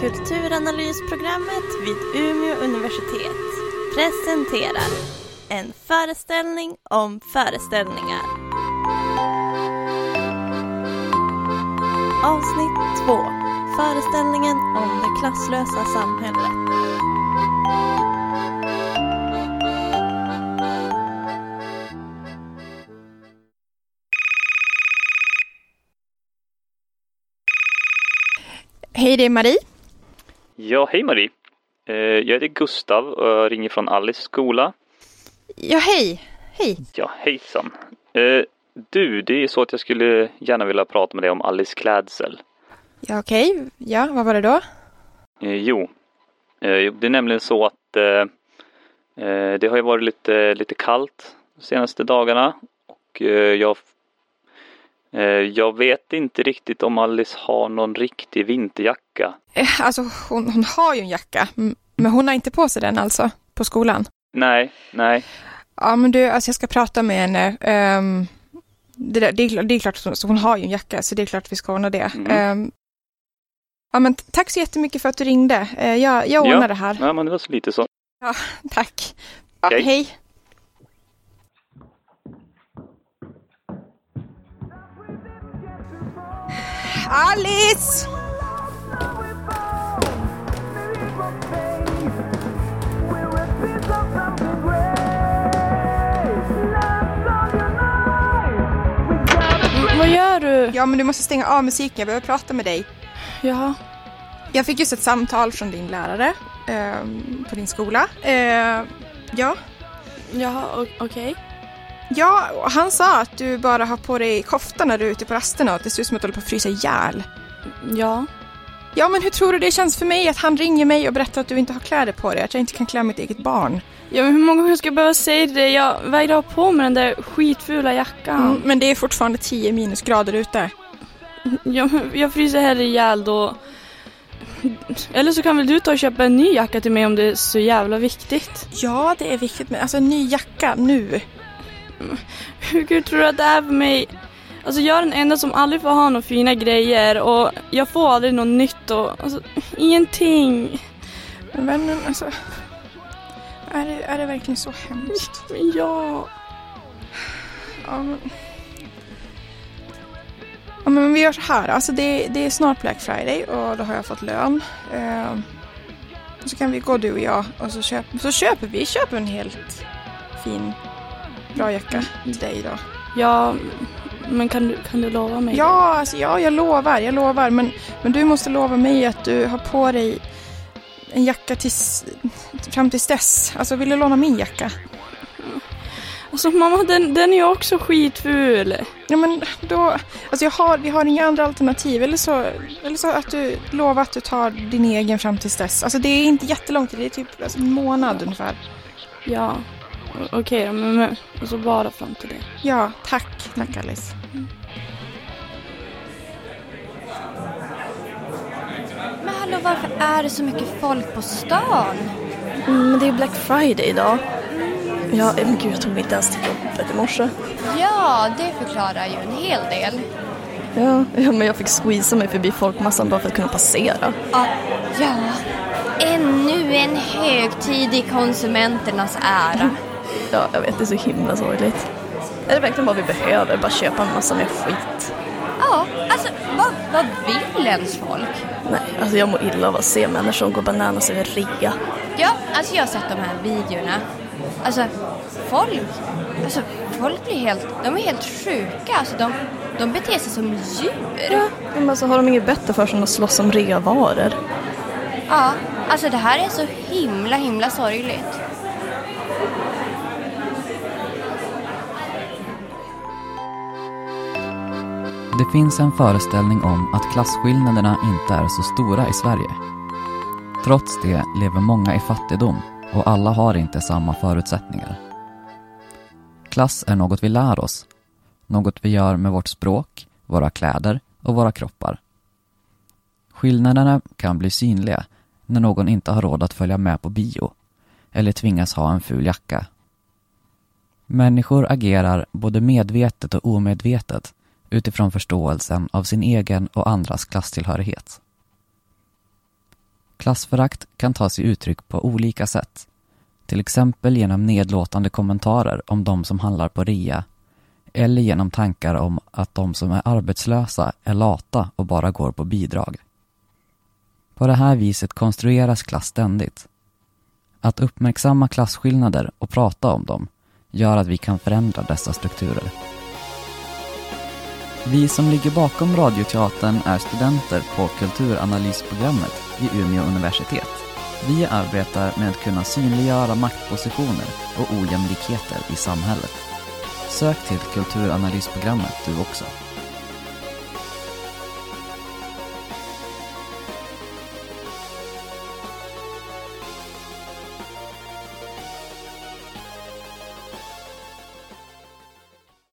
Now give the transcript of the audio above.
Kulturanalysprogrammet vid Umeå universitet presenterar en föreställning om föreställningar. Avsnitt 2. Föreställningen om det klasslösa samhället. Hej, det är Marie. Ja, hej Marie. Eh, Jag heter Gustav och jag ringer från Alice skola. Ja, hej. Hej. Ja, hejsan. Eh, Du, det är så att jag skulle gärna vilja prata med dig om Alice klädsel. Ja, okej. Ja, vad var det då? Eh, Jo, det är nämligen så att det har ju varit lite, lite kallt de senaste dagarna och jag, jag vet inte riktigt om Alice har någon riktig vinterjacka. Eh, Alltså, hon, hon har ju en jacka, men hon har inte på sig den alltså, på skolan. Nej, nej. Ja, men du, alltså jag ska prata med henne. Ehm, det, där, det, är, det är klart, så hon har ju en jacka, så det är klart att vi ska ordna det. Mm. Ehm, ja, men tack så jättemycket för att du ringde. Eh, jag, jag ordnar Ja. det här. Ja, men det var så lite så. Tack. Ja. Hej. Alice! Vad gör du? Ja, men du måste stänga av musiken. Jag behöver prata med dig. Ja. Jag fick just ett samtal från din lärare ehm, på din skola. Eh, ja. Jaha, okej. Ja, han sa att du bara har på dig kofta när du är ute på rasterna och att det ser ut som att du håller på att frysa ihjäl. Ja. Ja, men hur tror du det känns för mig att han ringer mig och berättar att du inte har kläder på dig? Att jag inte kan klä mitt eget barn? Ja, men hur många gånger ska jag behöva säga det? Jag vägrade ha på mig den där skitfula jackan. Mm, men det är fortfarande 10 minusgrader ute. Ja, men jag fryser hellre ihjäl då. Eller så kan väl du ta och köpa en ny jacka till mig om det är så jävla viktigt. Ja, det är viktigt med alltså en ny jacka nu. Hur kul tror du att det är för mig? Alltså jag är den enda som aldrig får ha några fina grejer och jag får aldrig något nytt och alltså, ingenting. Men vännen, alltså. Är det, är det verkligen så hemskt? Men ja. Ja, men... Ja, men vi gör så här. Alltså det, det är snart Black Friday och då har jag fått lön. Eh, så kan vi gå du och jag och så, köp, så köper vi köper en helt fin, bra jacka till dig då. Ja, men kan du, kan du lova mig? Ja, alltså, ja, jag lovar, jag lovar. Men, men du måste lova mig att du har på dig en jacka tills, fram tills dess. Alltså vill du låna min jacka? Alltså mamma, den, den är ju också skitful. Ja men då, alltså jag har, vi har inga andra alternativ. Eller så, eller så att du lovar att du tar din egen fram tills dess. Alltså det är inte jättelång tid, det är typ alltså, en månad ungefär. Ja, okej då, men, men alltså bara fram till det. Ja, tack. Tack Alice. Men hallå, varför är det så mycket folk på stan? Mm, men det är Black Friday idag. Ja, men gud jag tog mig inte ens till jobbet i morse. Ja, det förklarar ju en hel del. Ja, ja, men jag fick squeeza mig förbi folkmassan bara för att kunna passera. Ja, ja. Ännu en högtid i konsumenternas ära. Ja, jag vet, det är så himla sorgligt. Är det verkligen vad vi behöver? Bara köpa en massa mer skit? Ja, alltså vad, vad vill ens folk? Nej, alltså jag mår illa av att se människor som går bananas över rea. Ja, alltså jag har sett de här videorna. Alltså, folk, alltså folk blir helt, de är helt sjuka. Alltså de, de beter sig som djur. Men alltså har de inget bättre för sig än att slåss om reavaror? Ja, alltså det här är så himla, himla sorgligt. Det finns en föreställning om att klasskillnaderna inte är så stora i Sverige. Trots det lever många i fattigdom och alla har inte samma förutsättningar. Klass är något vi lär oss, något vi gör med vårt språk, våra kläder och våra kroppar. Skillnaderna kan bli synliga när någon inte har råd att följa med på bio eller tvingas ha en ful jacka. Människor agerar både medvetet och omedvetet utifrån förståelsen av sin egen och andras klasstillhörighet. Klassförakt kan ta sig uttryck på olika sätt. Till exempel genom nedlåtande kommentarer om de som handlar på rea eller genom tankar om att de som är arbetslösa är lata och bara går på bidrag. På det här viset konstrueras klass ständigt. Att uppmärksamma klasskillnader och prata om dem gör att vi kan förändra dessa strukturer. Vi som ligger bakom Radioteatern är studenter på kulturanalysprogrammet vid Umeå universitet. Vi arbetar med att kunna synliggöra maktpositioner och ojämlikheter i samhället. Sök till kulturanalysprogrammet du också.